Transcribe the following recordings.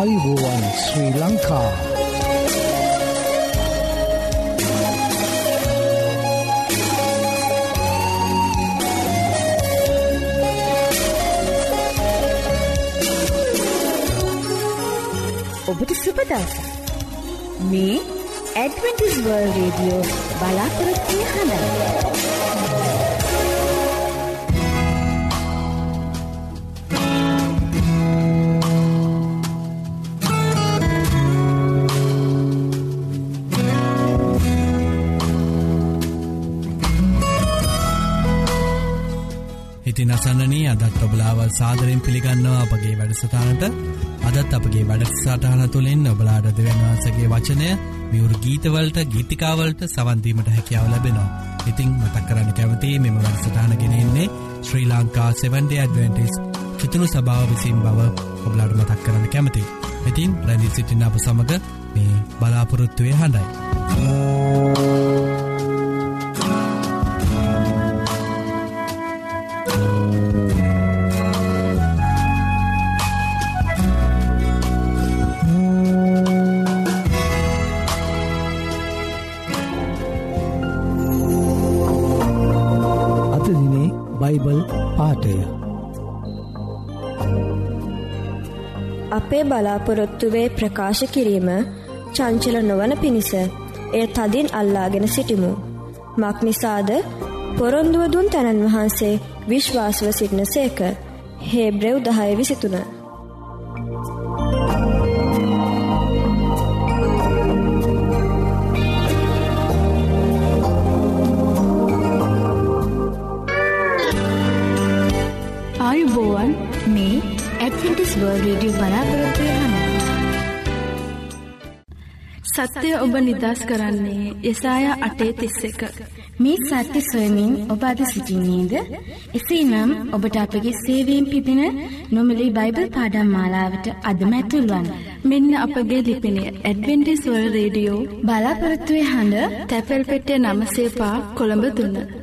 ආයුබෝවන් ශ්‍රී ලංකා ඔබට සුපදවස මේ ඇඩවෙන්ටිස්වර්ල් රේඩියෝ බලාපොරොත්වය හඬ ඉතින් අසන්නනී අදත් ඔබලාව සාදරෙන් පිළිගන්නවා අපගේ වැඩසටානට අදත් අපගේ වැඩක්සාටහන තුළින් ඔබලාඩ දෙවන්වහන්සගේ වචනය මියවරු ගීතවලට ගීතිකාවලට සවන්දීමට හැකියාව ලැබෙනවා. ඉතිං මතක් කරන්න කැමති මෙම වැඩසටානගෙනෙන්නේ ශ්‍රී ලංකා 70 ඇඩවෙන්ටිස් චිතුරු සභාව විසින් බව ඔබලාඩ මතක් කරන්න කැමති. ඉතින් රැදි සිටින්න අප සමඟ මේ බලාපොරොත්තුවය හඬයි. අපේ බලාපොරොත්තුවේ ප්‍රකාශ කිරීම චංචල නොවන පිණිස එය තදින් අල්ලාගෙන සිටිමු. මක්නිසාද පොරොන්දුවදුන් තැනන් වහන්සේ විශ්වාසව සිටින සේක හේබ්‍රෙව් දහය විසිතුන. සත්‍යය ඔබ නිදස් කරන්නේ යසාය අටේ තිස්ස එක. මේ සත්‍ය සොයමින් ඔබ අද සිසිින්නේද? එසේ නම් ඔබට අපගේ සේවීම් පිදින නොමලි බයිබල් පාඩම් මාලාවට අදමැතුල්වන්. මෙන්න අපගේ ලිපිනය ඇඩවෙන්ටිස්වල් රේඩියෝ බලාපොරත්තුවේ හඬ තැපැල් පෙටිය නමසේපා කොළඹ තුන්න.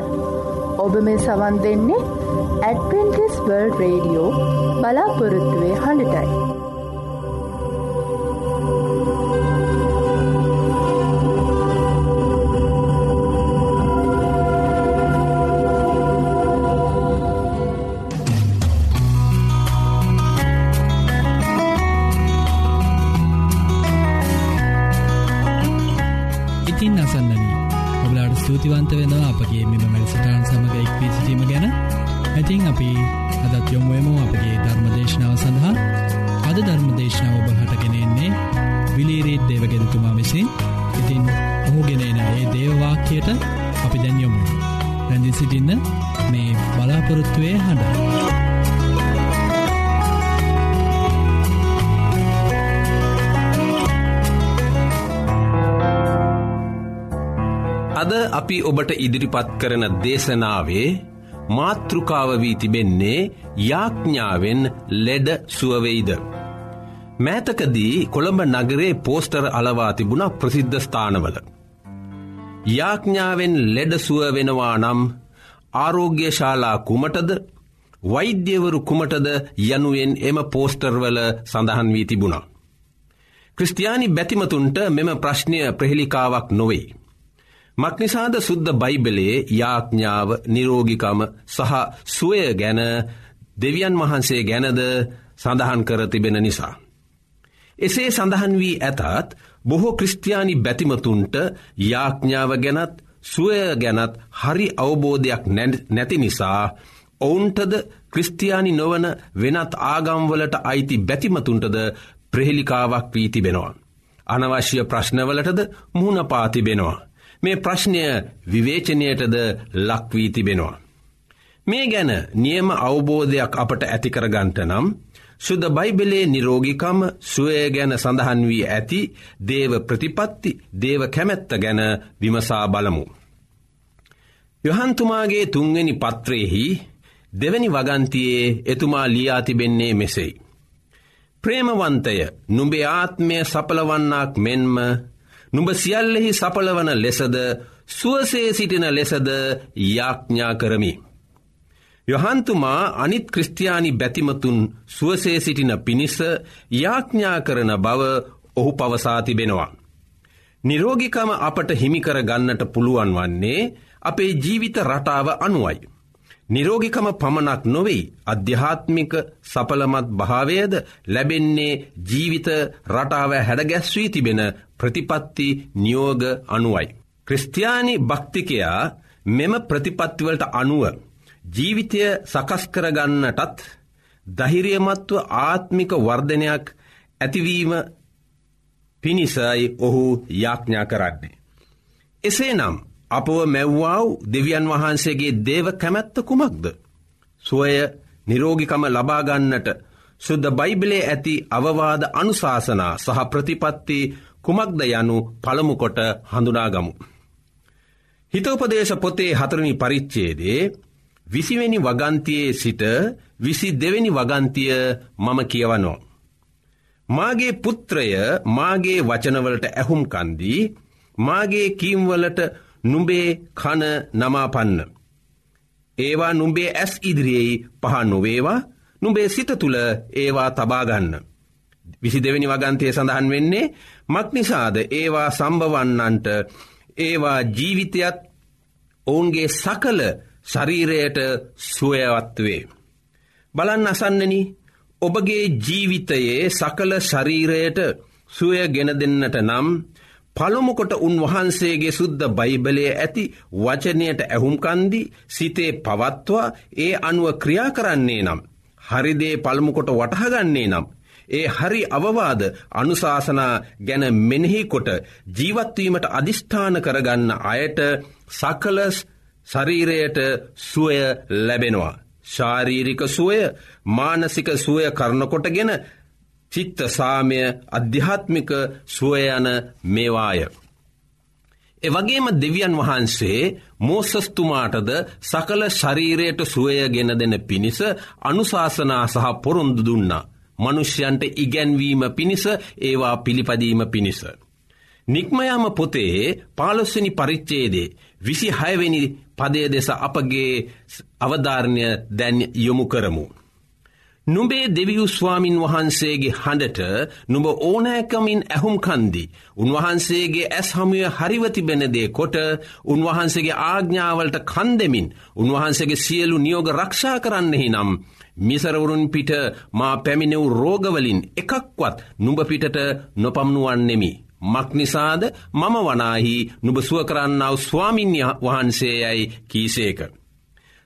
දක්වන්. ඔබ මේ සවන් දෙන්නේ ඇඩවෙන්ටිස් වර්ල් රේඩියෝ බලාපොරොත්තුවේ හඬටයි. අද අපි ඔබට ඉදිරිපත් කරන දේශනාවේ මාතෘකාව වී තිබෙන්නේ යාඥාවෙන් ලෙඩ සුවවෙයිද. මෑතකදී කොළඹ නගරේ පෝස්ටර් අලවා තිබුණ ප්‍රසිද්ධ ස්ථානවල. යාඥාවෙන් ලෙඩ සුව වෙනවා නම් ආරෝග්‍යශාලා කුමටද වෛද්‍යවරු කුමටද යනුවෙන් එම පෝස්ටර්වල සඳහන් වී තිබුණා. ක්‍රස්ටයානි බැතිමතුන්ට මෙම ප්‍රශ්නය ප්‍රහෙලිකාවක් නොවෙයි. මක්නිසාද සුද්ද බයිබලයේ යාඥාව නිරෝගිකම සහ සුවය ගැන දෙවියන් වහන්සේ ගැනද සඳහන් කර තිබෙන නිසා. එසේ සඳහන් වී ඇතත් බොහෝ ක්‍රස්ටයානි බැතිමතුන්ට යාඥාව ගැනත් සුවය ගැනත් හරි අවබෝධයක් නැති නිසා ඔවුන්ටද ක්‍රස්තියානි නොවන වෙනත් ආගම්වලට අයිති බැතිමතුන්ටද ප්‍රහෙලිකාවක් වී තිබෙනවා. අනවශ්‍ය ප්‍රශ්නවලටද මුහුණ පාතිබෙනවා. මේ ප්‍රශ්නය විවේචනයටද ලක්වී තිබෙනවා. මේ ගැන නියම අවබෝධයක් අපට ඇතිකරගන්ට නම් සුද බයිබලේ නිරෝගිකම සුවය ගැන සඳහන් වී ඇති දේව ප්‍රතිපත්ති දේව කැමැත්ත ගැන විමසා බලමු. යොහන්තුමාගේ තුන්වෙනි පත්‍රයෙහි දෙවැනි වගන්තියේ එතුමා ලියා තිබෙන්නේ මෙසෙයි. ප්‍රේමවන්තය නුඹේ ආත්මය සපලවන්නක් මෙන්ම නුඹ සියල්ලෙහි සපලවන ලෙසද සුවසේ සිටින ලෙසද යාඥා කරමි. යොහන්තුමා අනිත් ක්‍රස්ටයානි බැතිමතුන් සුවසේ සිටින පිණිස යාඥා කරන බව ඔහු පවසාතිබෙනවා. නිරෝගිකම අපට හිමිකර ගන්නට පුළුවන් වන්නේ අපේ ජීවිත රටාව අනුවයි. නිරෝගිකම පමණක් නොවෙයි අධ්‍යාත්මික සපලමත් භාවයද ලැබෙන්නේ ජීවිත රටාව හැඩගැස්වී තිබෙන ප්‍රතිපත්ති නියෝග අනුවයි. ක්‍රස්තියානි භක්තිකයා මෙම ප්‍රතිපත්තිවලට අනුව ජීවිතය සකස්කරගන්නටත් දහිරියමත්ව ආත්මික වර්ධනයක් ඇතිවීම පිණිසයි ඔහු යාඥා කරන්නේ. එසේ නම් අපව මැව්වාව් දෙවියන් වහන්සේගේ දේව කැමැත්ත කුමක්ද. සුවය නිරෝගිකම ලබාගන්නට සුද්ද බයිබලේ ඇති අවවාද අනුශාසනා සහ ප්‍රතිපත්ති කුමක්ද යනු පළමුකොට හඳුනාගමු. හිතෝපදේශ පොතේ හතරණි පරිච්චේදේ විසිවෙනි වගන්තියේ සිට විසි දෙවැනි වගන්තිය මම කියවනෝ. මාගේ පුත්‍රය මාගේ වචනවලට ඇහුම්කන්දී මාගේ කීම්වලට නුඹේ කන නමාපන්න. ඒවා නුඹේ ඇස් ඉදිරියෙයි පහ නොවේවා නුඹේ සිත තුළ ඒවා තබාගන්න. විසි දෙවැනි වගන්තය සඳහන් වෙන්නේ මක්නිසාද ඒවා සම්භවන්නන්ට ඒවා ජීවිතයත් ඔවුන්ගේ සකල ශරීරයට සුවයවත්වේ. බලන්න අසන්නන ඔබගේ ජීවිතයේ සකල ශරීරයට සුවය ගෙන දෙන්නට නම් පළොමුකොට උන්වහන්සේගේ සුද්ද බයිබලය ඇති වචනයට ඇහුම්කන්දි සිතේ පවත්වා ඒ අනුව ක්‍රියා කරන්නේ නම්. හරිදේ පළමුකොට වටහගන්නේ නම්. ඒ හරි අවවාද අනුශාසනා ගැන මෙනෙහිකොට ජීවත්වීමට අධිෂ්ඨාන කරගන්න අයට සකලස් ශරීරයට සුවය ලැබෙනවා. ශාරීරික සුවය මානසික සුවය කරනකොටගෙන චිත්ත සාමය අධ්‍යාත්මික සුවයන මේවාය. එවගේම දෙවියන් වහන්සේ මෝසස්තුමාටද සකල ශරීරයට සුවය ගෙන දෙන පිණිස අනුශාසනා සහ පොරොන්දු දුන්නා. මනුෂ්‍යයන්ට ඉගැන්වීම පිණිස ඒවා පිළිපදීම පිණිස. නික්මයාම පොතේ පාලොස්වනි පරිච්චේදේ විසි හයවෙනි පදය දෙස අපගේ අවධාරණය දැන් යොමු කරමු. නුඹේ දෙවියු ස්වාමින් වහන්සේගේ හඬට නුඹ ඕනෑකමින් ඇහුම්කන්දි. උන්වහන්සේගේ ඇස් හමුය හරිවතිබෙනදේ කොට උන්වහන්සේගේ ආග්ඥාවලට කන්දෙමින් උන්වහන්සේගේ සියලු නියෝග රක්ෂා කරන්නෙහි නම්. මිසරවරුන් පිට මා පැමිණෙව් රෝගවලින් එකක්වත් නුඹ පිටට නොපම්නුවන්නෙමි. මක්නිසාද මම වනාහි නුබ සුව කරන්නාව ස්වාමින්ය වහන්සේයයි කීසේක.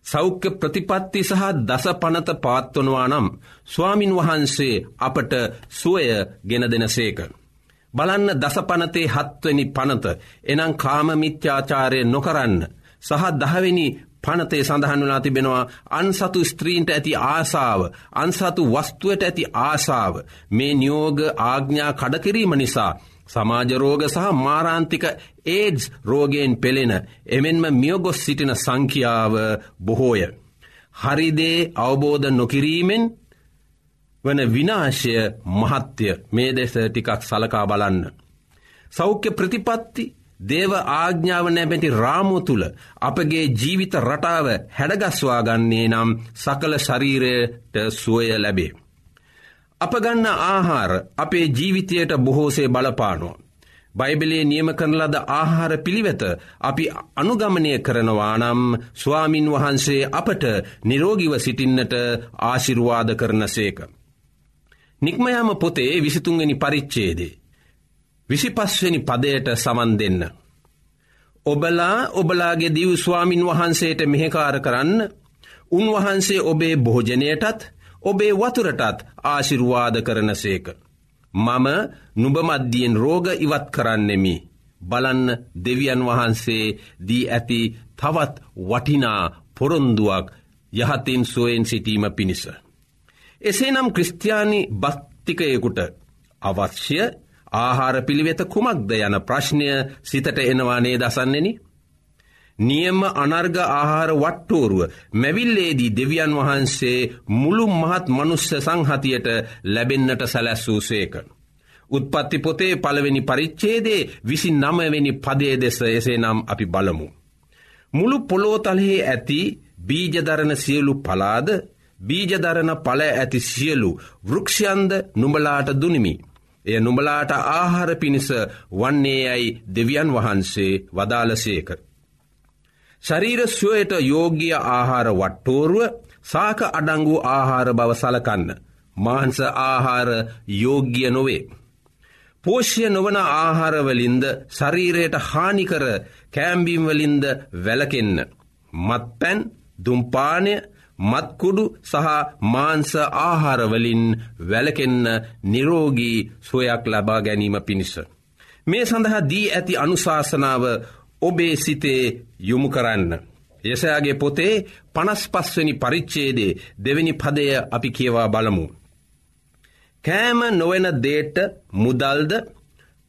සෞඛ්‍ය ප්‍රතිපත්ති සහ දස පනත පාත්වනවා නම් ස්වාමින් වහන්සේ අපට සුවය ගෙන දෙනසේක. බලන්න දසපනතේ හත්වනි පනත එනම් කාමමිත්‍යාචාරය නොකරන්න සහ දහවෙනි පනතේ සඳහන් වලා තිබෙනවා අන්සතු ස්ත්‍රීන්ට ඇති ආසාාව අන්සතු වස්තුවට ඇති ආසාාව මේ නියෝග ආග්ඥා කඩකිරීම නිසා සමාජරෝග සහ මාරාන්තික ඒඩ්ස් රෝගයෙන් පෙළෙන එමෙන්ම මියගොස් සිටින සංඛ්‍යාව බොහෝය. හරිදේ අවබෝධ නොකිරීමෙන් වන විනාශය මහත්‍ය මේ දෙස ටිකක් සලකා බලන්න. සෞඛ්‍ය ප්‍රතිපත්ති දේව ආග්ඥාව නැබැති රාමු තුළ අපගේ ජීවිත රටාව හැඩගස්වාගන්නේ නම් සකල ශරීරයට සුවය ලැබේ. අප ගන්න ආහාර අපේ ජීවිතයට බොහෝසේ බලපානවා. බයිබලේ නියම කරන ලද ආහාර පිළිවෙත අපි අනුගමනය කරනවා නම් ස්වාමින් වහන්සේ අපට නිරෝගිව සිටින්නට ආශිරුවාද කරන සේක. නික්මයාම පොතේ විසිතුන්ගනි පරිච්චේදේ. විසි පස්වනි පදයට සමන් දෙන්න. ඔබලා ඔබලාගේ දිව් ස්වාමින් වහන්සේට මෙහෙකාර කරන්න උන්වහන්සේ ඔබේ භෝජනයටත් ඔබේ වතුරටත් ආශිරුවාද කරන සේක. මම නුබමද්දියෙන් රෝග ඉවත් කරන්නෙමි. බලන්න දෙවියන් වහන්සේ දී ඇති තවත් වටිනා පොරොන්දුවක් යහතින් සුවෙන් සිටීම පිණිස. එසේනම් ක්‍රස්තියානි බස්තිකයෙකුට අවශ්‍ය ආහාර පිළිවෙත කුමක්ද යන ප්‍රශ්නය සිතට එනවානේ දසන්නෙනි. නියම අනර්ග ආහාර වට්ටෝරුව මැවිල්ලේදී දෙවියන් වහන්සේ මුළු මහත් මනුස්්‍ය සංහතියට ලැබෙන්න්නට සැලැස්සූ සේක. උත්පත්ති පොතේ පළවෙනි පරිච්චේදේ විසි නමවෙනි පදේ දෙස එසේ නම් අපි බලමු. මුළු පොලෝතලහේ ඇති බීජදරන සියලු පලාද බීජදරන පල ඇති සියලු වෘක්ෂයන්ද නුඹලාට දුනිමි. එය නුඹලාට ආහාර පිණිස වන්නේ යැයි දෙවියන් වහන්සේ වදාලසේක. ශරීර ස්වයට යෝග්‍ය ආහාර වට්ටෝරුව සාක අඩංගු ආහාර බව සලකන්න. මාහන්ස ආහාර යෝග්‍ය නොවේ. පෝෂ්‍ය නොවන ආහාරවලින්ද ශරීරයට හානිකර කෑම්බීම්වලින්ද වැලකෙන්න. මත්පැන් දුම්පානය මත්කුඩු සහ මාන්ස ආහාරවලින් වැලකෙන්න නිරෝගී සොයක් ලබා ගැනීම පිණිස. මේ සඳහා දී ඇති අනුශාසනාව ඔබේ සිතේ යොමු කරන්න. යසයාගේ පොතේ පනස් පස්වනි පරිච්චේදේ දෙවැනි පදය අපි කියවා බලමු. කෑම නොවෙන දේට මුදල්ද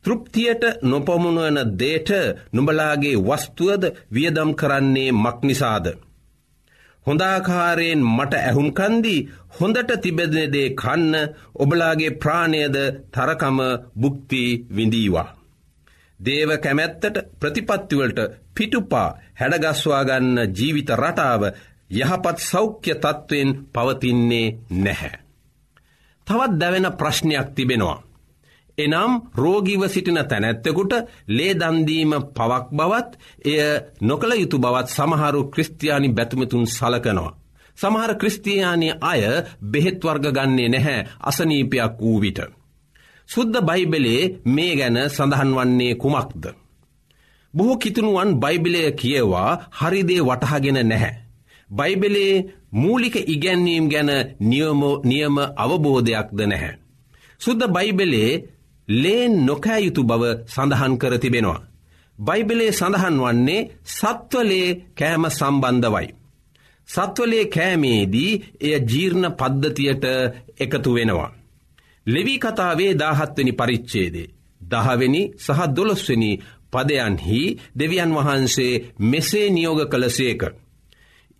තෘප්තියට නොපමුණුවන දේට නුඹලාගේ වස්තුවද වියදම් කරන්නේ මක්නිසාද. හොඳාකාරයෙන් මට ඇහුම්කන්දී හොඳට තිබෙදනෙදේ කන්න ඔබලාගේ ප්‍රාණයද තරකම බුක්ති විඳීවා. දේව කැමැත්තට ප්‍රතිපත්තිවලට පිටුපා හැඩගස්වාගන්න ජීවිත රටාව යහපත් සෞඛ්‍ය තත්ත්වයෙන් පවතින්නේ නැහැ. තවත් දැවෙන ප්‍රශ්නයක් තිබෙනවා. එනම් රෝගීව සිටින තැනැත්තකුට ලේදන්දීම පවක් බවත් එය නොකළ යුතු බවත් සමහරු ක්‍රස්තියානි බැතුමතුන් සලකනවා. සමහර ක්‍රස්තියානි අය බෙහෙත්වර්ග ගන්නේ නැහැ අසනීපයක් වූ විට. සුද්ද බයිබලේ මේ ගැන සඳහන් වන්නේ කුමක්ද. බොහෝ කිතුනුවන් බයිබිලය කියවා හරිදේ වටහගෙන නැහැ. බයිබලේ මූලික ඉගැන්වීම් ගැන නියම අවබෝධයක්ද නැහැ. සුද්ද බයිබලේ ලේන් නොකෑයුතු බව සඳහන් කර තිබෙනවා. බයිබලේ සඳහන් වන්නේ සත්වලේ කෑම සම්බන්ධවයි. සත්වලේ කෑමේදී එය ජීර්ණ පද්ධතියට එකතු වෙනවා. ලෙවී කතාවේ දාහත්වනි පරිච්චේදේ. දහවෙනි සහ දොළොස්වනි පදයන්හි දෙවියන් වහන්සේ මෙසේ නියෝග කළසේක.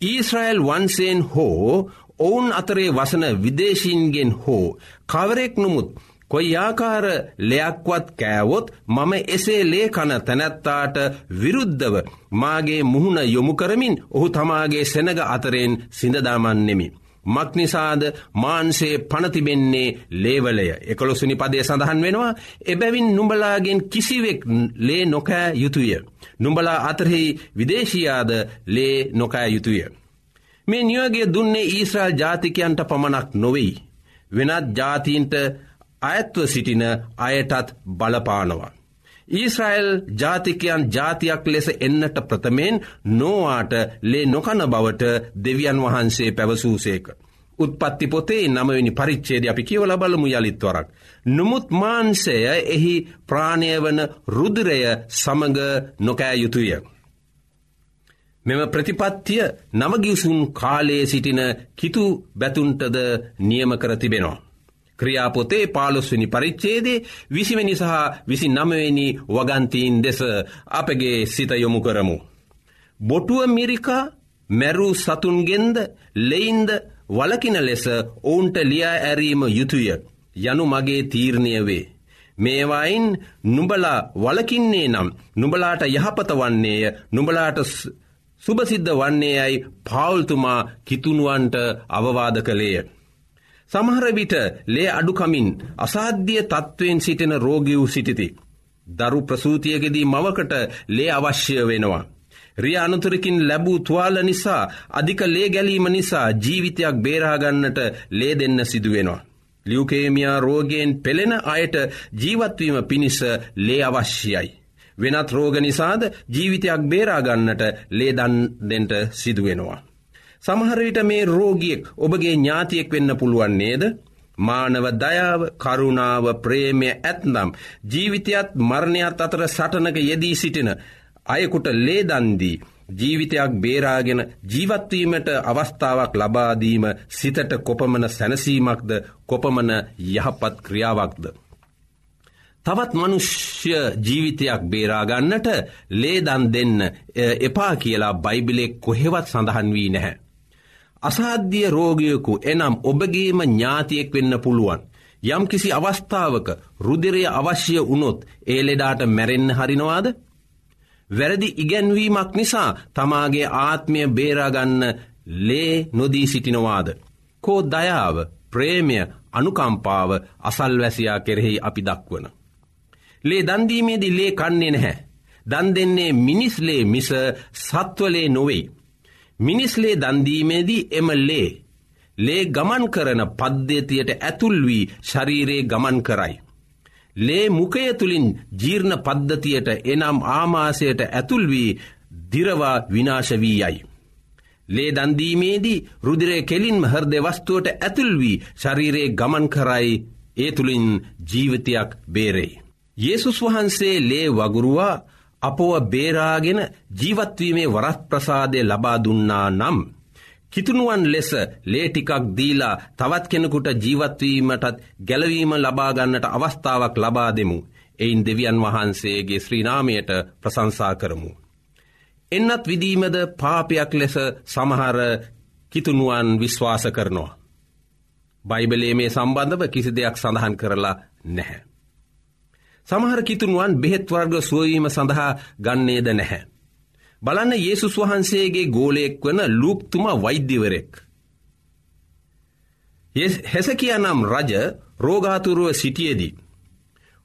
ඊස්රයිල් වන්සේන් හෝ ඔවුන් අතරේ වසන විදේශීන්ගෙන් හෝ කවරෙක් නොමුත් කොයි ආකාර ලෙයක්වත් කෑවොත් මම එසේ ලේ කන තැනැත්තාට විරුද්ධව මාගේ මුහුණ යොමු කරමින් ඔහු තමාගේ සෙනග අතරෙන් සිඳදාමන්නෙමි. මක්නිසාද මාන්සේ පනතිබෙන්නේ ලේවලය එකොළොසුනි පදේ සඳහන් වෙනවා එබැවින් නුඹලාගෙන් කිසිවෙක් ලේ නොකෑ යුතුය. නුඹලා අතරෙහි විදේශයාද ලේ නොකෑ යුතුය. මේ නියෝගේ දුන්නේ ඊශ්‍රල් ජාතිකයන්ට පමණක් නොවෙයි. වෙනත් ජාතීන්ට අඇත්ව සිටින අයටත් බලපානවා. ඊශ්‍රයිල් ජාතිකයන් ජාතියක් ලෙස එන්නට ප්‍රථමයෙන් නෝවාට ලේ නොකන බවට දෙවියන් වහන්සේ පැවසූසේක. උත්පත්ති පොතේ නමවෙනි පරිච්චේද අපි කියවල බලමු යළිත්වරක්. නොමුත් මාන්සය එහි ප්‍රාණය වන රුදුරය සමඟ නොකෑ යුතුය. මෙම ප්‍රතිපත්තිය නවගිවසුන් කාලයේ සිටින කිතු බැතුන්ටද නියම කර තිබෙනවා. ක්‍රියාපොතේ පාලොස්වනි පරිච්චේදේ විසිවැනි සහ විසි නමවෙනි වගන්තීන් දෙස අපගේ සිත යොමු කරමු. බොටුව මිරිකා මැරූ සතුන්ගෙන්ද ලෙයින්ද වලකින ලෙස ඔවුන්ට ලියා ඇරීම යුතුය යනු මගේ තීරණය වේ. මේවායින් නුබලා වලකින්නේ නම් නුබලාට යහපත වන්නේය නුබලාට සුභසිද්ධ වන්නේ යයි පවුල්තුමා කිතුනුවන්ට අවවාද කළේය. සමහරවිට ලේ අඩුකමින් අසාධ්‍ය තත්ත්වයෙන් සිටින රෝගිව් සිටිති. දරු ප්‍රසූතියගෙදී මවකට ලේ අවශ්‍ය වෙනවා. රිය අනතුරකින් ලැබූ තුවාල නිසා අධික ලේ ගැලීම නිසා ජීවිතයක් බේරාගන්නට ලේ දෙන්න සිදුවෙනවා. ලියුකේමියා රෝගයෙන් පෙළෙන අයට ජීවත්වීම පිණිස ලේ අවශ්‍යයි. වෙනත් රෝග නිසාද ජීවිතයක් බේරාගන්නට ලේදන් දෙෙන්ට සිදුවෙනවා. සමහරවිට මේ රෝගියෙක් ඔබගේ ඥාතියෙක් වෙන්න පුළුවන් නේද. මානව දයාව කරුණාව ප්‍රේමය ඇත්නම් ජීවිතයත් මරණයත් අතර සටනක යෙදී සිටින අයකුට ලේදන්දී ජීවිතයක් බේරාගෙන ජීවත්වීමට අවස්ථාවක් ලබාදීම සිතට කොපමන සැනසීමක්ද කොපමන යහපත් ක්‍රියාවක්ද. තවත් මනුෂ්‍ය ජීවිතයක් බේරාගන්නට ලේදන් දෙන්න එපා කියලා බයිබිලෙක් කොහෙවත් සඳහන් වී නැහැ. අසාධ්‍ය රෝගයකු එනම් ඔබගේම ඥාතියෙක් වෙන්න පුළුවන්. යම් කිසි අවස්ථාවක රුදිරය අවශ්‍ය වනොත් ඒ ලෙඩාට මැරෙන්න්න හරිනවාද. වැරදි ඉගැන්වීමක් නිසා තමාගේ ආත්මය බේරාගන්න ලේ නොදී සිටිනවාද. කෝ දයාව ප්‍රේමය අනුකම්පාව අසල්වැසියා කෙරෙහි අපි දක්වන. ලේ දන්දීමේදී ලේ කන්නේ නැහැ. දන් දෙන්නේ මිනිස්ලේ මිස සත්වලේ නොවෙයි. මිනිස්ලේ දන්දීමේදී එම ලේ. ලේ ගමන් කරන පද්ධතියට ඇතුල් වී ශරීරයේ ගමන් කරයි. ලේ මුකය තුළින් ජීර්ණ පද්ධතියට එනම් ආමාසයට ඇතුල් වී දිරවා විනාශවී යයි. ලේ දන්දීමේදී රුදිරේ කෙලින්ම හර්දය වස්තුවට ඇතුල් වී ශරීරයේ ගමන් කරයි ඒ තුළින් ජීවිතයක් බේරෙයි. Yesසුස් වහන්සේ ලේ වගුරුවා අපව බේරාගෙන ජීවත්වීමේ වරත් ප්‍රසාදය ලබා දුන්නා නම්. කිතුනුවන් ලෙස ලේටිකක් දීලා තවත් කෙනෙකුට ජීවත්වීමටත් ගැලවීම ලබාගන්නට අවස්ථාවක් ලබා දෙමු. එයින් දෙවියන් වහන්සේගේ ශ්‍රීනාමයට ප්‍රසංසා කරමු. එන්නත් විදීමද පාපයක් ලෙස සමහර කිතුනුවන් විශ්වාස කරනවා. බයිබලේ මේ සම්බන්ධව කිසි දෙයක් සඳහන් කරලා නැහැ. සමහර කිතුනුවන් බෙහෙත්වර්ග සුවවීම සඳහා ගන්නේද නැහැ. බලන්න යේසුස් වහන්සේගේ ගෝලයෙක් වන ලූක්තුම වෛද්‍යවරෙක්. හෙසකිය නම් රජ රෝගාතුරුව සිටියදී.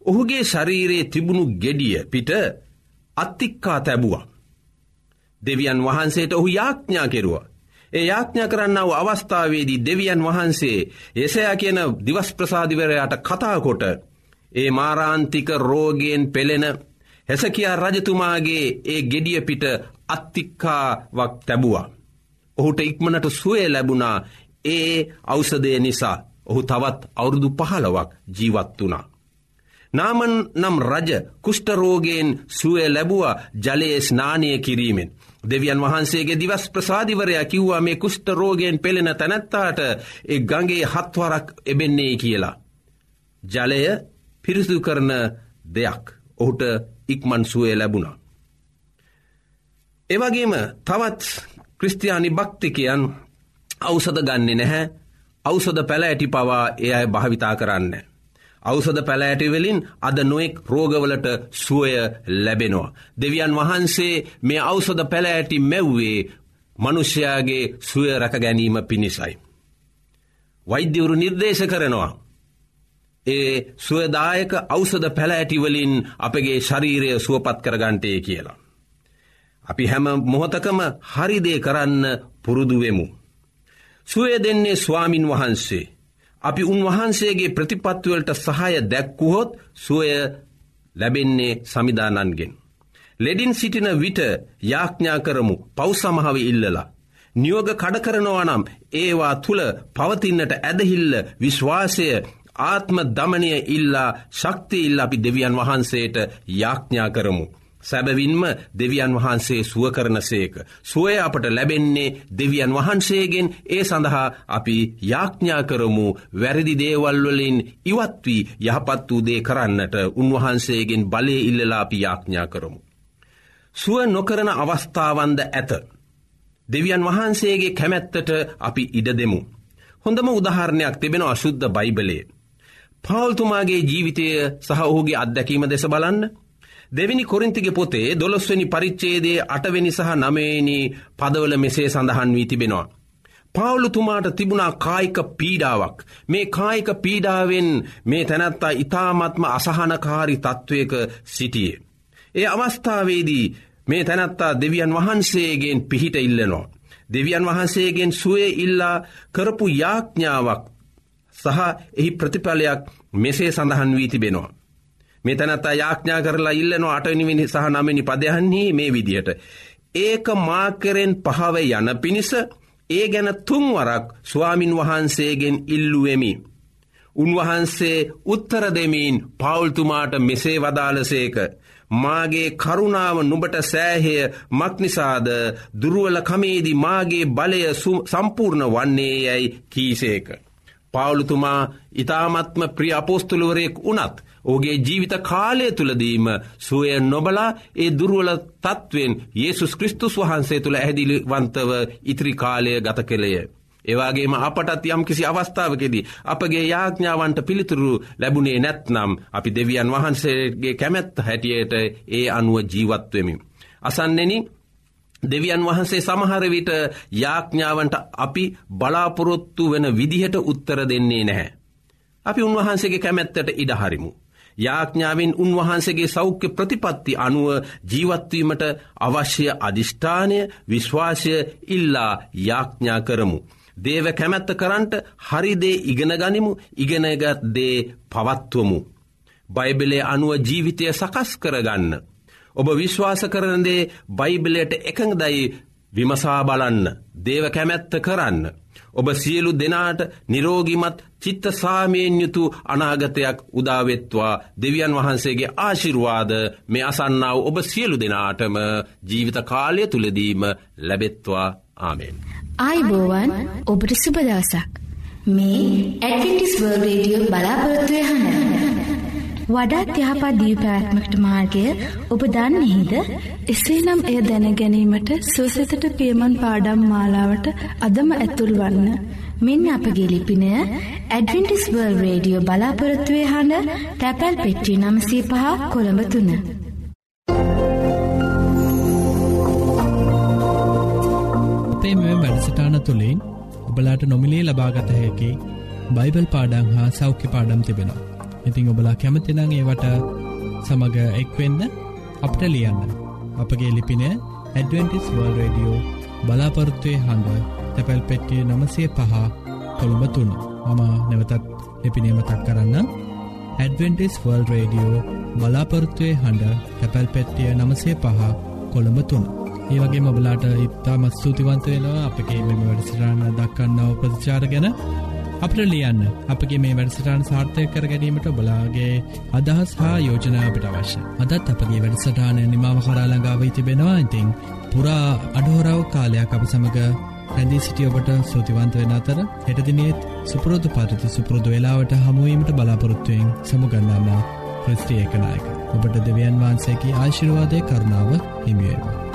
ඔහුගේ ශරීරයේ තිබුණු ගෙඩිය පිට අත්තික්කා තැබුවා. දෙවියන් වහන්සේට ඔහු යාඥා කෙරුවා. ඒ යාඥා කරන්නාව අවස්ථාවේදී දෙවියන් වහන්සේ එසයා කියන දිවස් ප්‍රසාධිවරයාට කතාකොට ඒ මාරාන්තික රෝගයෙන් පෙළෙන හැසකයා රජතුමාගේ ඒ ගෙඩිය පිට අත්තික්කාවක් තැබුවා. ඔහුට ඉක්මනට සුවය ලැබුණා ඒ අවසදය නිසා ඔහු තවත් අවුරුදු පහලවක් ජීවත් වනා. නාමන් නම් රජ කුෂ්ටරෝගයෙන් සුවය ලැබුව ජලයේ ස්නානය කිරීමෙන්. දෙවියන් වහන්සේගේ දිවස් ප්‍රසාධිවරයා කිව්වා මේ කුෂ්ටරෝගයෙන් පෙළෙන තැනැත්තාට එ ගගේ හත්වරක් එබෙන්නේ කියලා. ජලය පිරිසු කරන දෙයක් ඔහුට ඉක්මන් සුවේ ලැබුණා. එවගේම තවත් ක්‍රස්තියානි භක්තිකයන් අවසද ගන්නේ නැහැ අවසද පැළ ඇටි පවා එය අය භාවිතා කරන්න. අවසද පැලෑටිවලින් අද නොෙක් රෝගවලට සුවය ලැබෙනවා. දෙවියන් වහන්සේ මේ අවසද පැලෑටි මැව්වේ මනුෂ්‍යයාගේ සුවය රැක ගැනීම පිණිසයි. වෛද්‍යවරු නිර්දේශ කරනවා. ඒ සුවදායක අවසද පැලෑටිවලින් අපගේ ශරීරය සුවපත් කරගන්ටේ කියලා. අපි හැම මොහොතකම හරිදේ කරන්න පුරුදුවෙමු. සුවය දෙන්නේ ස්වාමින් වහන්සේ. අපි උන්වහන්සේගේ ප්‍රතිපත්වවලට සහය දැක්කුහොත් සුවය ලැබෙන්නේ සමිධානන්ගෙන්. ලෙඩින් සිටින විට යාඥා කරමු පෞසමහව ඉල්ලලා. නියෝග කඩකරනවානම් ඒවා තුළ පවතින්නට ඇදහිල්ල විශ්වාසය ආත්ම දමනය ඉල්ලා ශක්තිඉල්ල අපි දෙවියන් වහන්සේට යාඥා කරමු. සැබවින්ම දෙවියන් වහන්සේ සුව කරන සේක. සුවය අපට ලැබෙන්නේ දෙවියන් වහන්සේගෙන් ඒ සඳහා අපි යාඥා කරමු වැරදි දේවල්වලින් ඉවත් වී යහපත් වූ දේ කරන්නට උන්වහන්සේගෙන් බලය ඉල්ලලා අපි යාඥා කරමු. සුව නොකරන අවස්ථාවන්ද ඇත. දෙවියන් වහන්සේගේ කැමැත්තට අපි ඉඩ දෙමු. හොඳම උදාහරණයක් තිබෙන අශුද්ධ බයිබලේ. පවල්තුමාගේ ජීවිතය සහ ඔහුගේ අත්දැකීම දෙස බලන්න. දෙවිනි කොරින්තිගේ පොතේ දොළොස්වනි පරිච්චේදේ අටවෙනි සහ නමේනි පදවල මෙසේ සඳහන් වී තිබෙනවා. පවුලුතුමාට තිබුණා කායික පීඩාවක්. මේ කායික පීඩාවෙන් මේ තැනැත්තා ඉතාමත්ම අසහනකාරි තත්ත්වයක සිටියේ. ඒ අවස්ථාවේදී මේ තැනැත්තා දෙවියන් වහන්සේගෙන් පිහිට ඉල්ලනෝ. දෙවියන් වහන්සේගෙන් සුවේ ඉල්ලා කරපු යාඥාවක් සහ එහි ප්‍රතිඵලයක් මෙසේ සඳහන් වී තිබෙනවා. මෙතනත්තා යාඥා කරලා ඉල්ලනවා අටනිවිනි සහ නමිනි පදයන්හි මේ විදිහට. ඒක මාකරෙන් පහව යන පිණිස ඒ ගැන තුන්වරක් ස්වාමින් වහන්සේගෙන් ඉල්ලුවෙමි. උන්වහන්සේ උත්තර දෙමීන් පවුල්තුමාට මෙසේ වදාලසේක. මාගේ කරුණාව නුබට සෑහය මක්නිසාද දුරුවල කමේදි මාගේ බලය සම්පූර්ණ වන්නේ යැයි කීසේක. පවුලුතුමා ඉතාමත්ම ප්‍රිය අපෝස්තුළුවරයෙක් වනත් ඕගේ ජීවිත කාලය තුළදීම සුවය නොබලා ඒ දුරුවල තත්ත්වෙන් ඒසුස් කෘස්තුස් වහන්සේ තුළ ඇදිලිවන්තව ඉත්‍රි කාලය ගත කෙළේය. ඒවාගේම අපටත් යම් කිසි අවස්ථාවකෙදී. අපගේ යාඥාවන්ට පිළිතුරු ලැබුණේ නැත්නම් අපි දෙවියන් වහන්සේගේ කැමැත්ත හැටියට ඒ අනුව ජීවත්වමි. අසන්නෙන දෙවියන් වහන්සේ සමහරවිට යාඥාවන්ට අපි බලාපොරොත්තු වෙන විදිහට උත්තර දෙන්නේ නැහැ. අපි උන්වහන්සේගේ කැමැත්තට ඉඩහරිමු. යාඥාවෙන් උන්වහන්සේගේ සෞඛ්‍ය ප්‍රතිපත්ති අනුව ජීවත්වීමට අවශ්‍ය අධිෂ්ඨානය විශ්වාසය ඉල්ලා යාඥා කරමු. දේව කැමැත්ත කරන්ට හරිදේ ඉගෙන ගනිමු ඉගෙනගත් දේ පවත්වමු. බයිබලේ අනුව ජීවිතය සකස් කරගන්න. ඔබ විශ්වාස කරනදේ බයිබලයට එකඟදයි විමසා බලන්න දේව කැමැත්ත කරන්න. ඔබ සියලු දෙනාට නිරෝගිමත් චිත්ත සාමයෙන් යුතු අනාගතයක් උදාවෙත්වා දෙවියන් වහන්සේගේ ආශිරුවාද මේ අසන්නාව ඔබ සියලු දෙනාටම ජීවිත කාලය තුළදීම ලැබෙත්වා ආමෙන්. ආයිබෝවන් ඔබට සුබදවසක්. මේ ඇඩවිටිස්වර් රේඩියෝ බලාපොරත්තුවය හන්න. වඩාත් යහපත් දීපෑත්මකට මාර්ගය ඔබ දන්නෙහිද? එසේනම් එය දැන ගැනීමට සුවසතට පියමන් පාඩම් මාලාවට අදම ඇතුල් වන්න. මෙන්න අපගේ ලිපිනය ඇඩවිටිස්වර්ල් රේඩියෝ බලාපොරත්තුවේ හඬ තැපැල් පෙට්ටිය නමසී පහ කොළඹ තුන්න. අපේ මෙ වැඩසටාන තුළින් ඔබලාට නොමිලේ ලබාගත හැකි බයිබල් පාඩං හා සෞඛ්‍ය පාඩම් තිබෙනවා. ඉතිං ඔබලා කැමතිනං ඒවට සමඟ එක්වෙන්න අපට ලියන්න. අපගේ ලිපින ඇඩවෙන්ටිස් වර්ල් රඩියෝ බලාපොරත්තුවය හඬ තැපැල් පෙට්ටිය නමසය පහ කොළඹ තුන්න මම නැවතත් ලිපිනීමතක් කරන්න ඇඩවෙන්ටිස් වර්ල් රඩියෝ බලාපොරත්තුවය හඬ තැපැල් පෙට්ටිය නමසය පහ කොළඹ තුන්න ඒ වගේ මොබලාට ඉත්තා මත් සූතිවන්ත වෙනවා අපගේ මෙම වැඩසිරාණ දක්කන්නව ප්‍රතිචාර ගැන. අපට ලියන්න. අපගේ මේ වැඩසටාන් සාර්ථය කර ගැනීමට බලාගේ අදහස් හා යෝජනාවට අවශ්‍ය. අදත් අපගේ වැඩසටානය නිමාව කරාළඟාවයි තිබෙනවා ඉතිං පුරා අඩහෝරාව කාලයක් අප සමඟ රැඳී සිටිය ඔබට සෝතිවන්ත වෙන අතර හෙටදිනෙත් සුපරෝධ පරිති සුපුරෘදු වෙලාවට හමුවීමට බලාපොරොත්තුවයෙන් සමුගන්නාම ක්‍රස්ටිය එකනායක ඔබට දෙවියන් වහන්සේකි ආශිරවාදය කරුණාව හිමියේවා.